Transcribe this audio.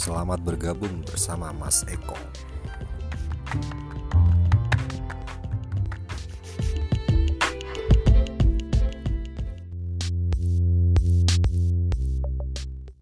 Selamat bergabung bersama Mas Eko.